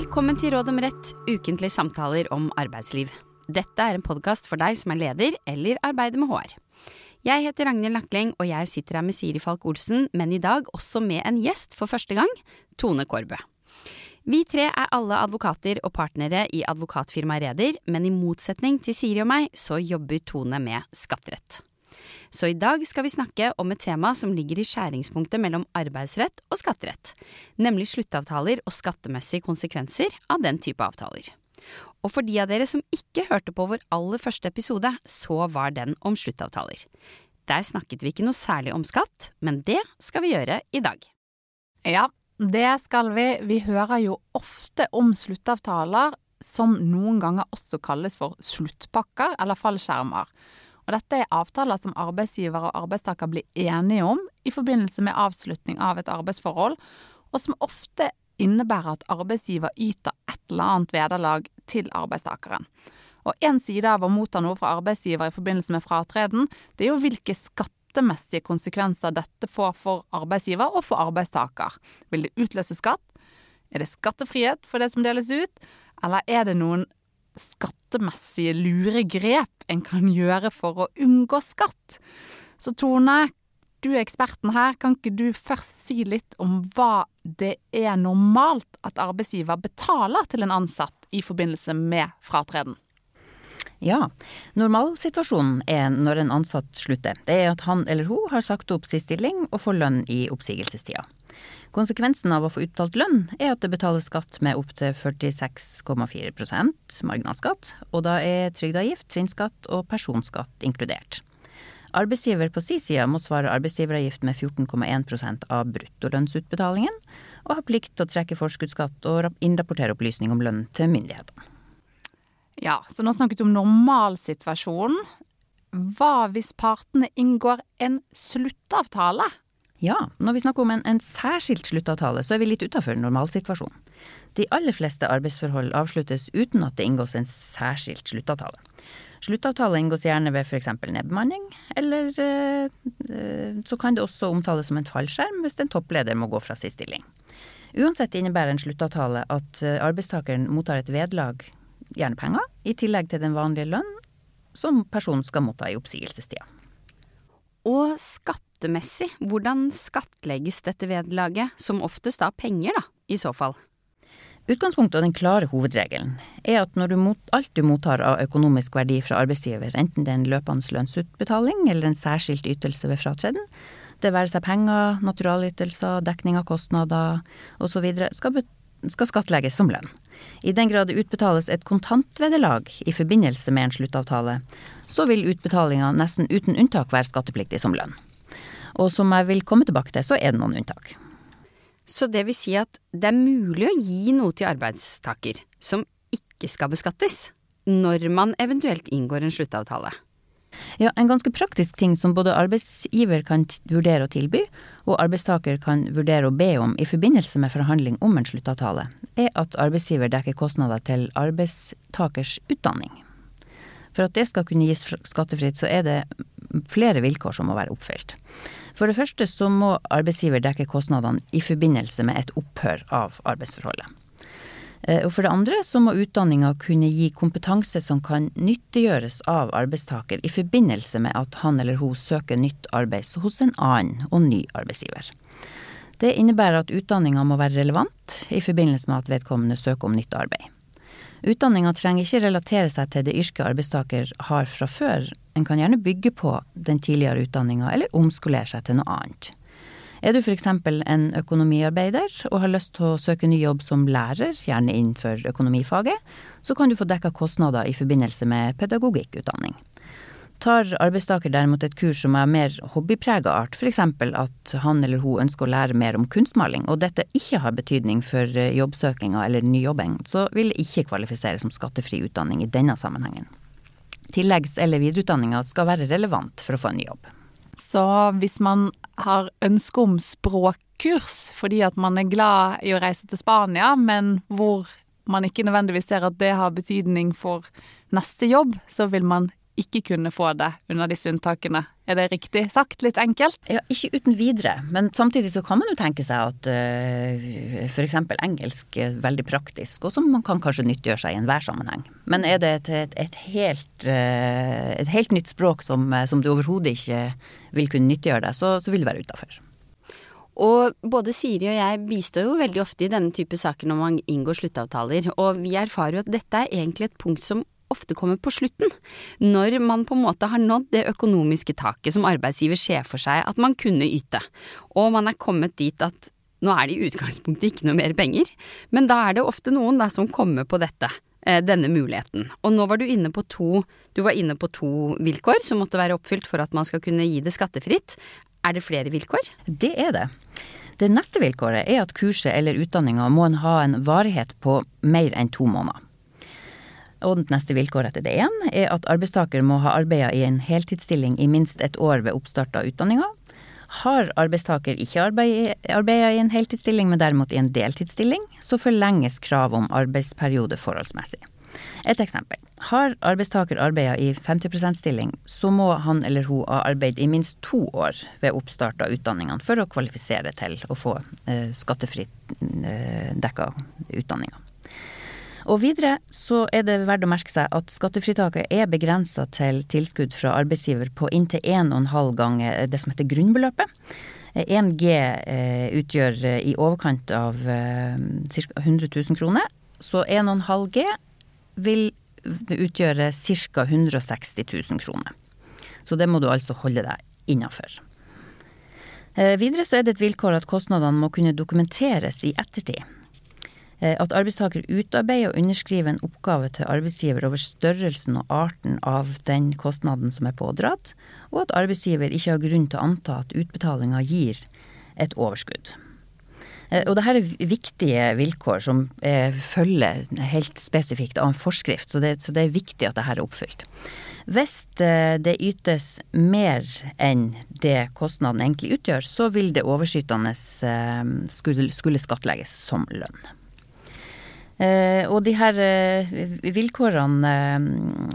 Velkommen til Råd om rett, ukentlige samtaler om arbeidsliv. Dette er en podkast for deg som er leder eller arbeider med HR. Jeg heter Ragnhild Nakling, og jeg sitter her med Siri Falk Olsen, men i dag også med en gjest for første gang, Tone Kårbø. Vi tre er alle advokater og partnere i advokatfirmaet Reder, men i motsetning til Siri og meg, så jobber Tone med skatterett. Så i dag skal vi snakke om et tema som ligger i skjæringspunktet mellom arbeidsrett og skatterett, nemlig sluttavtaler og skattemessige konsekvenser av den type avtaler. Og for de av dere som ikke hørte på vår aller første episode, så var den om sluttavtaler. Der snakket vi ikke noe særlig om skatt, men det skal vi gjøre i dag. Ja, det skal vi. Vi hører jo ofte om sluttavtaler, som noen ganger også kalles for sluttpakker eller fallskjermer. Og dette er avtaler som arbeidsgiver og arbeidstaker blir enige om i forbindelse med avslutning av et arbeidsforhold, og som ofte innebærer at arbeidsgiver yter et eller annet vederlag til arbeidstakeren. Og En side av å motta noe fra arbeidsgiver i forbindelse med fratreden, det er jo hvilke skattemessige konsekvenser dette får for arbeidsgiver og for arbeidstaker. Vil det utløse skatt? Er det skattefrihet for det som deles ut? Eller er det noen skattemessige luregrep en kan gjøre for å unngå skatt? Så Tone, du er eksperten her. Kan ikke du først si litt om hva det er normalt at arbeidsgiver betaler til en ansatt i forbindelse med fratreden? Ja, normalsituasjonen er når en ansatt slutter. Det er at han eller hun har sagt opp sin stilling og får lønn i oppsigelsestida. Konsekvensen av å få utbetalt lønn er at det betales skatt med opptil 46,4% marginalskatt, og da er trygdeavgift, trinnskatt og personskatt inkludert. Arbeidsgiver på si side må svare arbeidsgiveravgift med 14,1% av bruttolønnsutbetalingen, og har plikt til å trekke forskuddsskatt og innrapportere opplysning om lønn til myndighetene. Ja, så nå snakket du om normalsituasjonen. Hva hvis partene inngår en sluttavtale? Ja, når vi snakker om en, en særskilt sluttavtale, så er vi litt utafor normalsituasjonen. De aller fleste arbeidsforhold avsluttes uten at det inngås en særskilt sluttavtale. Sluttavtale inngås gjerne ved f.eks. nedbemanning, eller eh, så kan det også omtales som en fallskjerm hvis en toppleder må gå fra sin stilling. Uansett innebærer en sluttavtale at eh, arbeidstakeren mottar et vederlag, gjerne penger, i tillegg til den vanlige lønn som personen skal motta i oppsigelsestida. Og skattemessig, hvordan skattlegges dette vederlaget, som oftest da penger, da, i så fall? Utgangspunktet og den klare hovedregelen er at når du mot, alt du mottar av økonomisk verdi fra arbeidsgiver, enten det er en løpende lønnsutbetaling eller en særskilt ytelse ved fratreden, det være seg penger, naturalytelser, dekning av kostnader osv., skal, skal skattlegges som lønn. I den grad det utbetales et kontantvederlag i forbindelse med en sluttavtale, så vil utbetalinga nesten uten unntak være skattepliktig som lønn. Og som jeg vil komme tilbake til, så er det noen unntak. Så det vil si at det er mulig å gi noe til arbeidstaker som ikke skal beskattes, når man eventuelt inngår en sluttavtale. Ja, en ganske praktisk ting som både arbeidsgiver kan vurdere å tilby, og arbeidstaker kan vurdere å be om i forbindelse med forhandling om en sluttavtale, er at arbeidsgiver dekker kostnader til arbeidstakers utdanning. For at det skal kunne gis skattefritt, så er det flere vilkår som må være oppfylt. For det første så må arbeidsgiver dekke kostnadene i forbindelse med et opphør av arbeidsforholdet. Eh, og for det andre så må utdanninga kunne gi kompetanse som kan nyttiggjøres av arbeidstaker i forbindelse med at han eller hun søker nytt arbeid hos en annen og ny arbeidsgiver. Det innebærer at utdanninga må være relevant i forbindelse med at vedkommende søker om nytt arbeid. Utdanninga trenger ikke relatere seg til det yrket arbeidstaker har fra før. En kan gjerne bygge på den tidligere utdanninga, eller omskolere seg til noe annet. Er du f.eks. en økonomiarbeider og har lyst til å søke ny jobb som lærer, gjerne innenfor økonomifaget, så kan du få dekka kostnader i forbindelse med pedagogikkutdanning. Tar arbeidstaker derimot et kurs som er mer hobbyprega art, f.eks. at han eller hun ønsker å lære mer om kunstmaling, og dette ikke har betydning for eh, jobbsøkinga eller nyjobbing, så vil det ikke kvalifisere som skattefri utdanning i denne sammenhengen. Tilleggs- eller videreutdanninga skal være relevant for å få en ny jobb. Så hvis man har ønske om språkkurs fordi at man er glad i å reise til Spania, men hvor man ikke nødvendigvis ser at det har betydning for neste jobb, så vil man ikke kunne få det under disse unntakene. Er det riktig sagt, litt enkelt? Ja, ikke uten videre, men samtidig så kan man jo tenke seg at uh, f.eks. engelsk er veldig praktisk, og som man kan kanskje nyttiggjøre seg i enhver sammenheng. Men er det et, et, et, helt, uh, et helt, nytt språk som, som du overhodet ikke vil kunne nyttiggjøre deg, så, så vil du være utafor. Og både Siri og jeg bistår jo veldig ofte i denne type saker når man inngår sluttavtaler, og vi erfarer jo at dette er egentlig et punkt som ofte kommer på slutten, når man på en måte har nådd det økonomiske taket som arbeidsgiver ser for seg at man kunne yte, og man er kommet dit at nå er det i utgangspunktet ikke noe mer penger, men da er det ofte noen da som kommer på dette, eh, denne muligheten. Og nå var du inne på to, du var inne på to vilkår som måtte være oppfylt for at man skal kunne gi det skattefritt. Er det flere vilkår? Det er det. Det neste vilkåret er at kurset eller utdanninga må ha en varighet på mer enn to måneder. Og det neste vilkåret etter det igjen er at arbeidstaker må ha arbeida i en heltidsstilling i minst et år ved oppstart av utdanninga. Har arbeidstaker ikke arbeida i en heltidsstilling, men derimot i en deltidsstilling, så forlenges kravet om arbeidsperiode forholdsmessig. Et eksempel. Har arbeidstaker arbeida i 50 %-stilling, så må han eller hun ha arbeidet i minst to år ved oppstart av utdanningene for å kvalifisere til å få eh, skattefritt eh, dekka utdanninga. Og videre så er det verdt å merke seg at skattefritaket er begrensa til tilskudd fra arbeidsgiver på inntil 1,5 ganger det som heter grunnbeløpet. 1G eh, utgjør eh, i overkant av eh, ca. 100 000 kroner, så 1,5 G vil utgjøre ca. 160 000 kroner. Så det må du altså holde deg innafor. Videre så er det et vilkår at kostnadene må kunne dokumenteres i ettertid. Eh, at arbeidstaker utarbeider og underskriver en oppgave til arbeidsgiver over størrelsen og arten av den kostnaden som er pådratt, og at arbeidsgiver ikke har grunn til å anta at utbetalinga gir et overskudd. Eh, og dette er viktige vilkår som følger helt spesifikt av en forskrift, så det, så det er viktig at dette er oppfylt. Hvis eh, det ytes mer enn det kostnaden egentlig utgjør, så vil det overskytende skulle, skulle skattlegges som lønn. Eh, og de her eh, vilkårene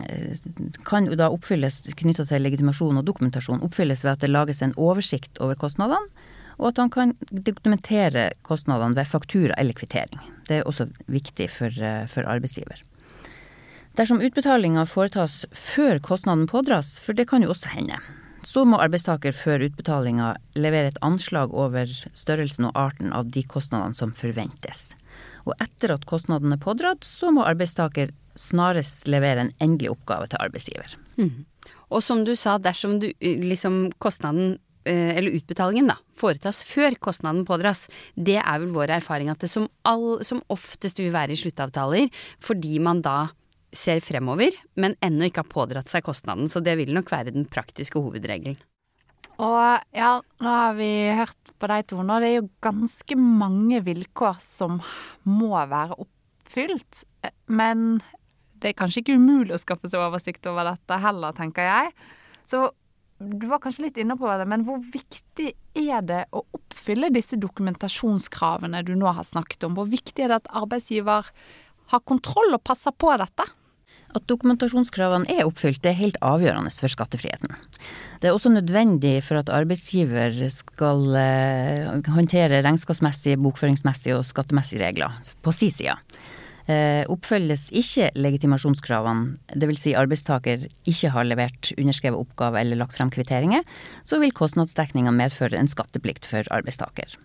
eh, kan jo da oppfylles knytta til legitimasjon og dokumentasjon, oppfylles ved at det lages en oversikt over kostnadene, og at han kan dokumentere kostnadene ved faktura eller kvittering. Det er også viktig for, for arbeidsgiver. Dersom utbetalinga foretas før kostnaden pådras, for det kan jo også hende, så må arbeidstaker før utbetalinga levere et anslag over størrelsen og arten av de kostnadene som forventes. Og etter at kostnaden er pådratt, så må arbeidstaker snarest levere en endelig oppgave til arbeidsgiver. Mm. Og som du sa, dersom du liksom kostnaden eller utbetalingen da, foretas før kostnaden pådras, det er vel vår erfaring at det som, all, som oftest vil være i sluttavtaler, fordi man da ser fremover, men ennå ikke har pådratt seg kostnaden. Så det vil nok være den praktiske hovedregelen. Og ja, nå har vi hørt på de to nå. Det er jo ganske mange vilkår som må være oppfylt. Men det er kanskje ikke umulig å skaffe seg oversikt over dette heller, tenker jeg. Så du var kanskje litt inne på det, men hvor viktig er det å oppfylle disse dokumentasjonskravene du nå har snakket om? Hvor viktig er det at arbeidsgiver har kontroll og passer på dette? At dokumentasjonskravene er oppfylt, det er helt avgjørende for skattefriheten. Det er også nødvendig for at arbeidsgiver skal eh, håndtere regnskapsmessige, bokføringsmessige og skattemessige regler på si side. Eh, oppfølges ikke legitimasjonskravene, dvs. Si arbeidstaker ikke har levert underskrevet oppgave eller lagt frem kvitteringer, så vil kostnadsdekninga medføre en skatteplikt for arbeidstaker.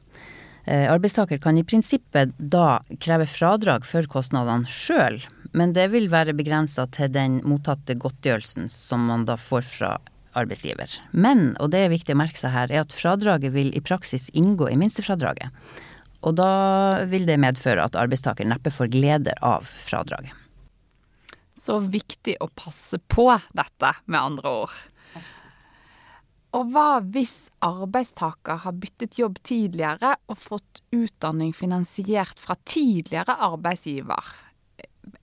Eh, arbeidstaker kan i prinsippet da kreve fradrag for kostnadene sjøl, men det vil være begrensa til den mottatte godtgjørelsen som man da får fra arbeidsgiver. Men, og det er viktig å merke seg her, er at fradraget vil i praksis inngå i minstefradraget. Og da vil det medføre at arbeidstaker neppe får glede av fradraget. Så viktig å passe på dette, med andre ord. Og hva hvis arbeidstaker har byttet jobb tidligere og fått utdanning finansiert fra tidligere arbeidsgiver?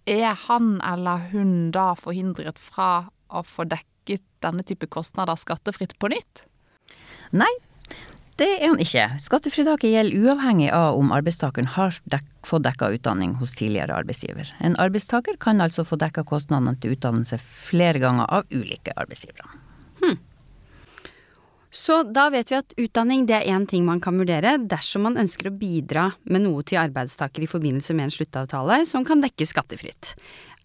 Er han eller hun da forhindret fra å få dekket denne type kostnader skattefritt på nytt? Nei. det er han ikke. Skattefritaket gjelder uavhengig av om arbeidstakeren har dek fått dekka utdanning hos tidligere arbeidsgiver. En arbeidstaker kan altså få dekka kostnadene til utdannelse flere ganger av ulike arbeidsgivere. Så da vet vi at utdanning det er én ting man kan vurdere dersom man ønsker å bidra med noe til arbeidstaker i forbindelse med en sluttavtale som kan dekkes skattefritt.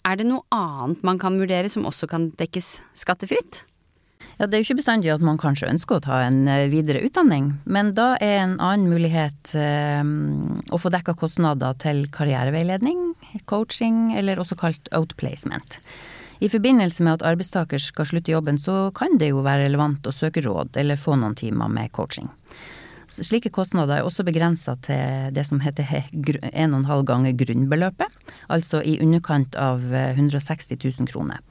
Er det noe annet man kan vurdere som også kan dekkes skattefritt? Ja, Det er jo ikke bestandig at man kanskje ønsker å ta en eh, videre utdanning, men da er en annen mulighet eh, å få dekka kostnader til karriereveiledning, coaching eller også kalt outplacement. I forbindelse med at arbeidstaker skal slutte jobben, så kan det jo være relevant å søke råd eller få noen timer med coaching. Slike kostnader er også begrensa til det som heter 1,5 ganger grunnbeløpet, altså i underkant av 160 eh, 000 kroner.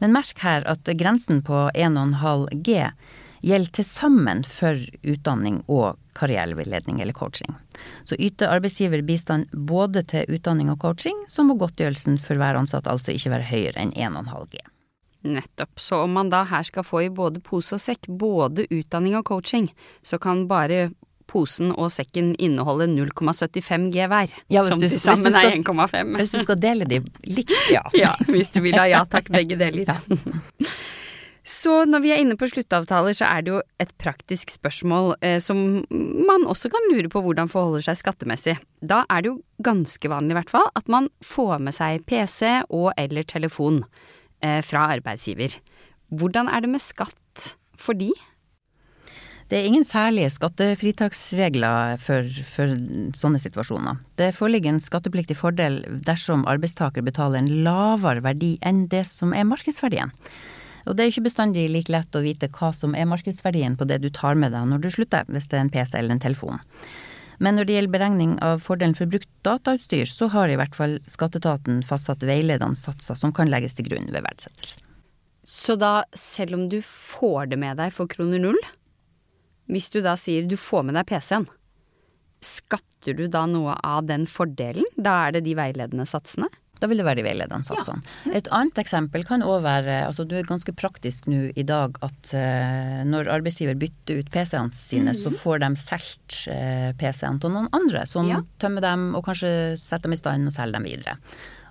Men merk her at grensen på 1,5 G gjelder til sammen for utdanning og karriereveiledning eller coaching. Så yter arbeidsgiver bistand både til utdanning og coaching, så må godtgjørelsen for hver ansatt altså ikke være høyere enn 1,5 G. Nettopp. Så om man da her skal få i både pose og sekk, både utdanning og coaching, så kan bare posen og sekken inneholde 0,75 G hver. Ja, som til sammen er 1,5. Hvis du skal dele de likt, ja. ja. Hvis du vil ha ja takk, begge deler. Ja. Så når vi er inne på sluttavtaler, så er det jo et praktisk spørsmål eh, som man også kan lure på hvordan forholder seg skattemessig. Da er det jo ganske vanlig i hvert fall at man får med seg PC og eller telefon eh, fra arbeidsgiver. Hvordan er det med skatt for de? Det er ingen særlige skattefritaksregler for, for, sånne situasjoner. Det foreligger en skattepliktig fordel dersom arbeidstaker betaler en lavere verdi enn det som er markedsverdien. Og det er ikke bestandig like lett å vite hva som er markedsverdien på det du tar med deg når du slutter, hvis det er en PC eller en telefon. Men når det gjelder beregning av fordelen for brukt datautstyr, så har i hvert fall skatteetaten fastsatt veiledende satser som kan legges til grunn ved verdsettelsen. Så da, selv om du får det med deg for kroner null, hvis du da sier du får med deg PC-en, skatter du da noe av den fordelen? Da er det de veiledende satsene? Da vil det være de veiledende satsene. Ja. Et annet eksempel kan òg være altså Du er ganske praktisk nå i dag at uh, når arbeidsgiver bytter ut PC-ene sine, mm -hmm. så får de solgt uh, PC-ene til noen andre som ja. tømmer dem og kanskje setter dem i stand og selger dem videre.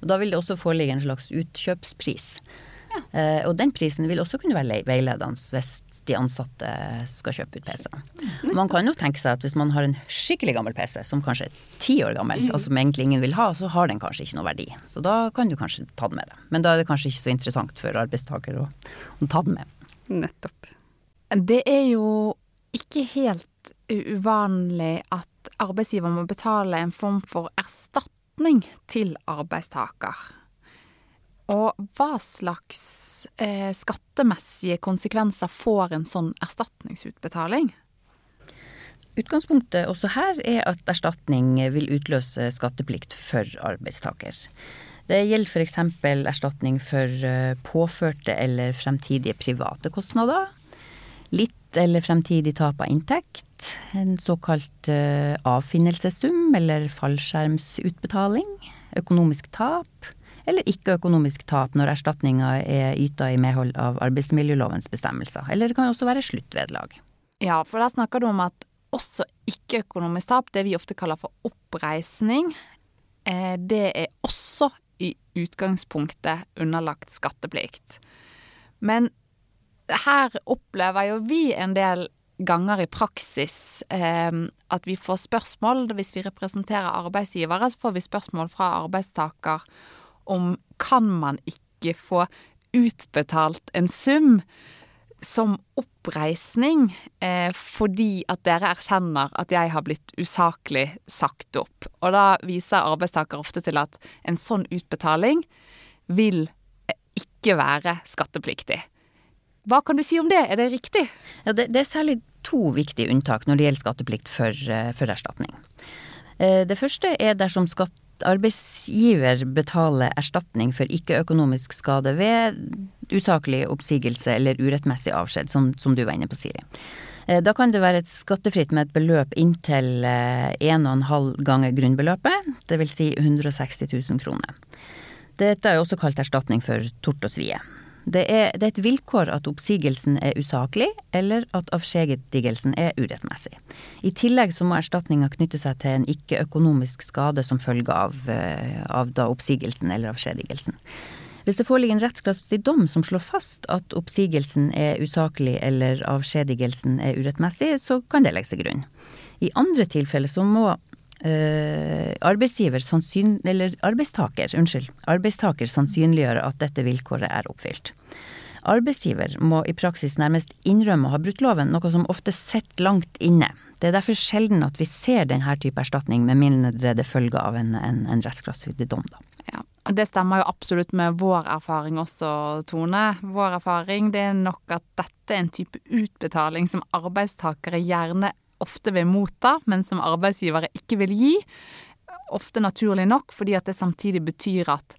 Og Da vil det også foreligge en slags utkjøpspris. Ja. Uh, og den prisen vil også kunne være veiledende hvis de ansatte skal kjøpe ut PC-en. Man kan jo tenke seg at hvis man har en skikkelig gammel PC, som kanskje er ti år gammel, og som egentlig ingen vil ha, så har den kanskje ikke noe verdi. Så da kan du kanskje ta den med deg. Men da er det kanskje ikke så interessant for arbeidstaker å, å ta den med. Nettopp. Det er jo ikke helt uvanlig at arbeidsgiver må betale en form for erstatning til arbeidstaker. Og hva slags eh, skattemessige konsekvenser får en sånn erstatningsutbetaling? Utgangspunktet også her er at erstatning vil utløse skatteplikt for arbeidstaker. Det gjelder f.eks. erstatning for eh, påførte eller fremtidige private kostnader. Litt eller fremtidig tap av inntekt. En såkalt eh, avfinnelsessum eller fallskjermsutbetaling. Økonomisk tap eller ikke-økonomisk tap når erstatninga er yta i medhold av arbeidsmiljølovens bestemmelser. Eller det kan også være sluttvederlag. Ja, for da snakker du om at også ikke-økonomisk tap, det vi ofte kaller for oppreisning, eh, det er også i utgangspunktet underlagt skatteplikt. Men her opplever jo vi en del ganger i praksis eh, at vi får spørsmål, hvis vi representerer arbeidsgivere, så får vi spørsmål fra arbeidstaker om kan man ikke få utbetalt en sum som oppreisning eh, fordi at dere erkjenner at jeg har blitt usaklig sagt opp. Og da viser arbeidstaker ofte til at en sånn utbetaling vil eh, ikke være skattepliktig. Hva kan du si om det, er det riktig? Ja, det, det er særlig to viktige unntak når det gjelder skatteplikt for, eh, for erstatning. Eh, det første er dersom skatt arbeidsgiver betaler erstatning for ikke-økonomisk skade ved usaklig oppsigelse eller urettmessig avskjed, som, som, du var inne på, Siri. Eh, da kan det være et skattefritt med et beløp inntil 1,5 eh, ganger grunnbeløpet, dvs. Si 160 000 kroner. Dette er også kalt erstatning for tort og svie. Det er, det er et vilkår at oppsigelsen er usaklig, eller at avskjedigelsen er urettmessig. I tillegg så må erstatninga knytte seg til en ikke-økonomisk skade som følge av, eh, av da oppsigelsen eller avskjedigelsen. Hvis det foreligger en rettskraftig dom som slår fast at oppsigelsen er usaklig eller avskjedigelsen er urettmessig, så kan det legges til grunn. I andre tilfeller så må arbeidsgiver sannsyn, eller arbeidstaker, unnskyld, arbeidstaker sannsynliggjøre at dette vilkåret er oppfylt. Arbeidsgiver må i praksis nærmest innrømme å ha brutt loven, noe som ofte sitter langt inne. Det er derfor sjelden at vi ser denne type erstatning, med mindre det følger av en, en, en rettskraftig dom. Da. Ja, og Det stemmer jo absolutt med vår erfaring også, Tone. Vår erfaring det er nok at dette er en type utbetaling som arbeidstakere gjerne ofte vil motta, men som arbeidsgivere ikke vil gi. Ofte naturlig nok, fordi at det samtidig betyr at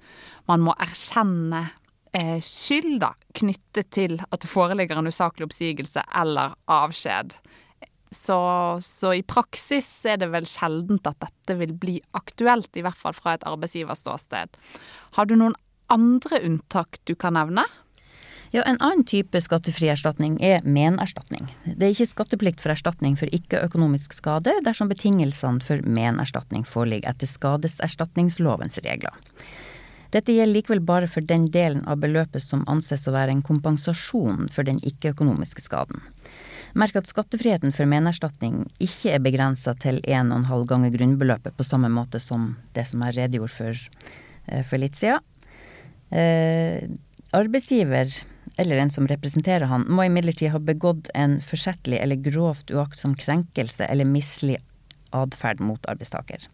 man må erkjenne eh, skyld da, knyttet til at det foreligger en usaklig oppsigelse eller avskjed. Så, så, i praksis er det vel sjeldent at dette vil bli aktuelt, i hvert fall fra et arbeidsgiverståsted. Har du noen andre unntak du kan nevne? Ja, En annen type skattefri erstatning er menerstatning. Det er ikke skatteplikt for erstatning for ikke-økonomisk skade dersom betingelsene for menerstatning foreligger etter skadeserstatningslovens regler. Dette gjelder likevel bare for den delen av beløpet som anses å være en kompensasjon for den ikke-økonomiske skaden. Merk at skattefriheten for menerstatning ikke er begrensa til 1,5 ganger grunnbeløpet på samme måte som det som er redegjorde for, eh, for litt siden. Eh, arbeidsgiver eller en som representerer han, må imidlertid ha begått en forsettlig eller grovt uaktsom krenkelse eller mislig atferd mot arbeidstaker.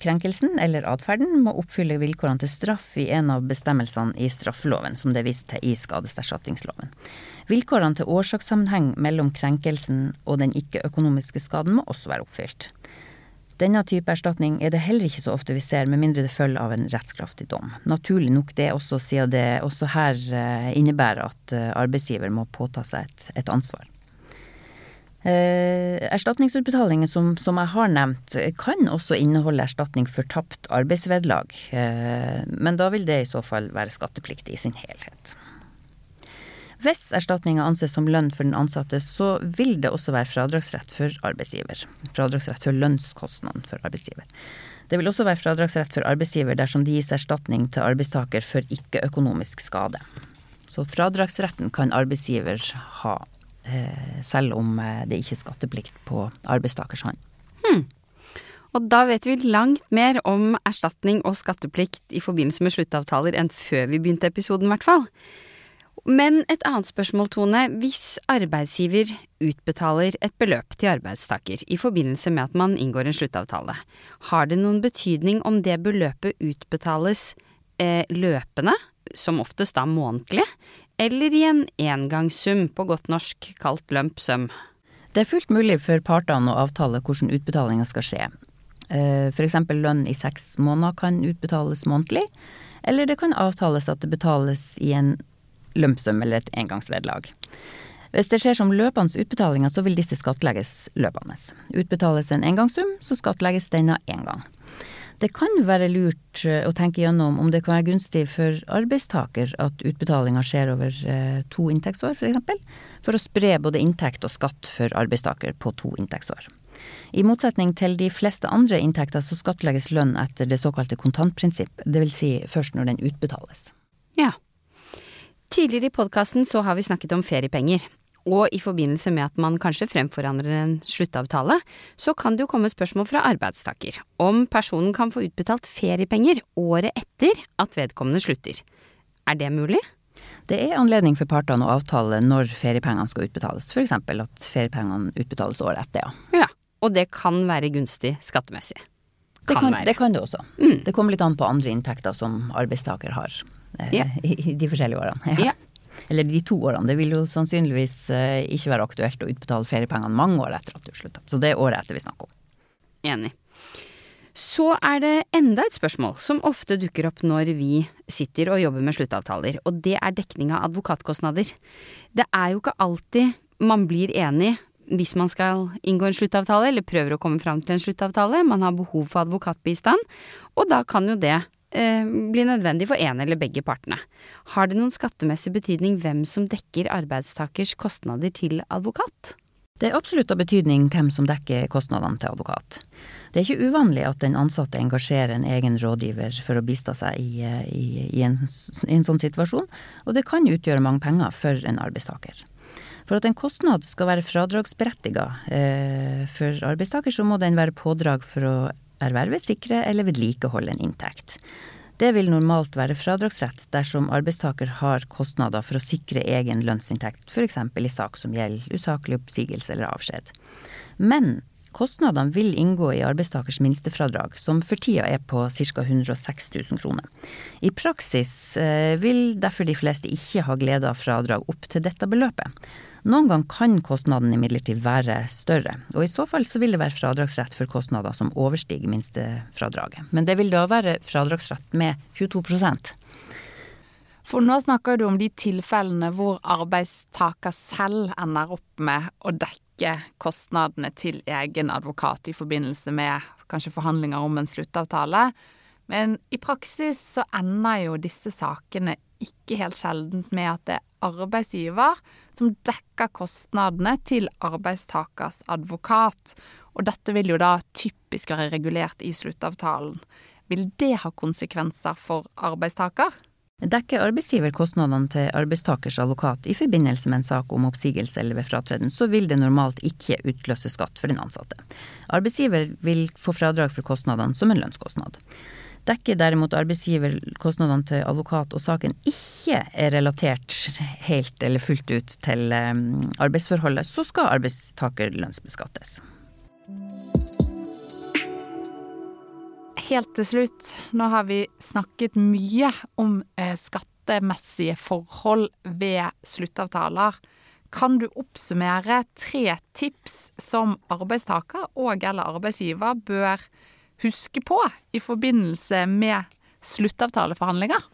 Krenkelsen eller atferden må oppfylle vilkårene til straff i en av bestemmelsene i straffeloven, som det er vist til i skadeserstatningsloven. Vilkårene til årsakssammenheng mellom krenkelsen og den ikke-økonomiske skaden må også være oppfylt. Denne type erstatning er det heller ikke så ofte vi ser, med mindre det følger av en rettskraftig dom. Naturlig nok det også, siden det også her eh, innebærer at eh, arbeidsgiver må påta seg et, et ansvar. Eh, erstatningsutbetalinger som, som, jeg har nevnt, kan også inneholde erstatning for tapt arbeidsvederlag, eh, men da vil det i så fall være skattepliktig i sin helhet. Hvis erstatninga anses som lønn for den ansatte, så vil det også være fradragsrett for arbeidsgiver. Fradragsrett for lønnskostnaden for arbeidsgiver. Det vil også være fradragsrett for arbeidsgiver dersom det gis erstatning til arbeidstaker for ikke-økonomisk skade. Så fradragsretten kan arbeidsgiver ha, eh, selv om eh, det ikke er skatteplikt på arbeidstakers hånd. Hmm. Og da vet vi langt mer om erstatning og skatteplikt i forbindelse med sluttavtaler enn før vi begynte episoden, i hvert fall. Men et annet spørsmål, Tone. Hvis arbeidsgiver utbetaler et beløp til arbeidstaker i forbindelse med at man inngår en sluttavtale, har det noen betydning om det beløpet utbetales eh, løpende, som oftest da månedlig, eller i en engangssum, på godt norsk kalt lump sum? Det er fullt mulig for partene å avtale hvordan utbetalinga skal skje. Eh, F.eks. lønn i seks måneder kan utbetales månedlig, eller det kan avtales at det betales i en lumpsum eller et engangsvedlag. Hvis det skjer som løpende utbetalinger, så vil disse skattlegges løpende. Utbetales en engangssum, så skattlegges denne én gang. Det kan være lurt eh, å tenke gjennom om det kan være gunstig for arbeidstaker at utbetalinga skjer over eh, to inntektsår, f.eks., for, eksempel, for å spre både inntekt og skatt for arbeidstaker på to inntektsår. I motsetning til de fleste andre inntekter så skattlegges lønn etter det såkalte kontantprinsipp, dvs. Si først når den utbetales. Ja. Tidligere i podkasten så har vi snakket om feriepenger. Og i forbindelse med at man kanskje fremforandrer en sluttavtale, så kan det jo komme spørsmål fra arbeidstaker om personen kan få utbetalt feriepenger året etter at vedkommende slutter. Er det mulig? Det er anledning for partene å avtale når feriepengene skal utbetales, f.eks. at feriepengene utbetales året etter, ja. ja. Og det kan være gunstig skattemessig. Kan det, kan, det kan det også. Mm. Det kommer litt an på andre inntekter som arbeidstaker har ja. i de forskjellige årene. Ja. Eller de to årene. Det vil jo sannsynligvis eh, ikke være aktuelt å utbetale feriepengene mange år etter at du slutta. Så det er året etter vi snakker om. Enig. Så er det enda et spørsmål som ofte dukker opp når vi sitter og jobber med sluttavtaler, og det er dekning av advokatkostnader. Det er jo ikke alltid man blir enig hvis man skal inngå en sluttavtale, eller prøver å komme fram til en sluttavtale. Man har behov for advokatbistand, og da kan jo det eh, bli nødvendig for en eller begge partene. Har det noen skattemessig betydning hvem som dekker arbeidstakers kostnader til advokat? Det er absolutt av betydning hvem som dekker kostnadene til advokat. Det er ikke uvanlig at den ansatte engasjerer en egen rådgiver for å bistå seg i, i, i, en, i, en, sånn situasjon, og det kan utgjøre mange penger for en arbeidstaker. For at en kostnad skal være fradragsberettiget eh, for arbeidstaker, så må den være pådrag for å erverve, sikre eller vedlikeholde en inntekt. Det vil normalt være fradragsrett dersom arbeidstaker har kostnader for å sikre egen lønnsinntekt, f.eks. i sak som gjelder usaklig oppsigelse eller avskjed. Men kostnadene vil inngå i arbeidstakers minstefradrag, som for tida er på ca. 106 000 kroner. I praksis eh, vil derfor de fleste ikke ha glede av fradrag opp til dette beløpet. Noen gang kan kostnaden imidlertid være større, og i så fall så vil det være fradragsrett for kostnader som overstiger minstefradraget. Men det vil da være fradragsrett med 22% For nå snakker du om de tilfellene hvor arbeidstaker selv ender opp med å dekke kostnadene til egen advokat i forbindelse med kanskje forhandlinger om en sluttavtale. Men i praksis så ender jo disse sakene ikke helt sjeldent med at det er arbeidsgiver som dekker kostnadene til arbeidstakers advokat. Og dette vil jo da typisk være regulert i sluttavtalen. Vil det ha konsekvenser for arbeidstaker? Dekker arbeidsgiver kostnadene til arbeidstakers advokat i forbindelse med en sak om oppsigelse eller ved fratreden, så vil det normalt ikke utløse skatt for den ansatte. Arbeidsgiver vil få fradrag for kostnadene som en lønnskostnad. Dekker derimot arbeidsgiver kostnadene til advokat og saken ikke er relatert helt eller fullt ut til um, arbeidsforholdet, så skal arbeidstaker lønnsbeskattes. Helt til slutt, nå har vi snakket mye om eh, skattemessige forhold ved sluttavtaler. Kan du oppsummere tre tips som arbeidstaker og eller arbeidsgiver bør huske på i forbindelse med sluttavtaleforhandlinger?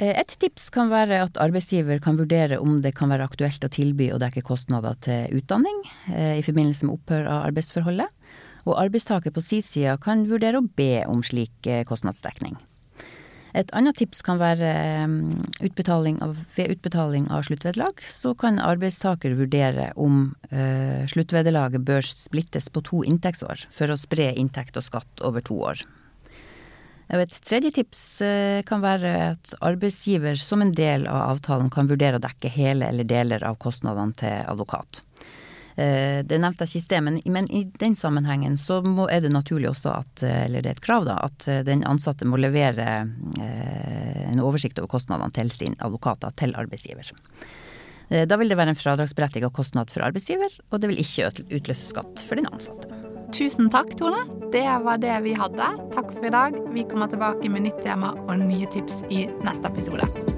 Eh, et tips kan være at arbeidsgiver kan vurdere om det kan være aktuelt å tilby å dekke kostnader til utdanning eh, i forbindelse med opphør av arbeidsforholdet. Og arbeidstaker på si side kan vurdere å be om slik eh, kostnadsdekning. Et annet tips kan være utbetaling av, ved utbetaling av sluttvederlag, så kan arbeidstaker vurdere om uh, sluttvederlaget bør splittes på to inntektsår for å spre inntekt og skatt over to år. Et tredje tips uh, kan være at arbeidsgiver som en del av avtalen kan vurdere å dekke hele eller deler av kostnadene til advokat. Eh, det nevnte jeg ikke i men, men, i den sammenhengen så må, er det naturlig også at, eh, eller det er et krav da, at eh, den ansatte må levere en oversikt over kostnadene til sin advokater til arbeidsgiver. Da vil det være en fradragsberettiget kostnad for arbeidsgiver, og det vil ikke utløse skatt for den ansatte. Tusen takk, Tone. Det var det vi hadde. Takk for i dag. Vi kommer tilbake med nytt tema og nye tips i neste episode.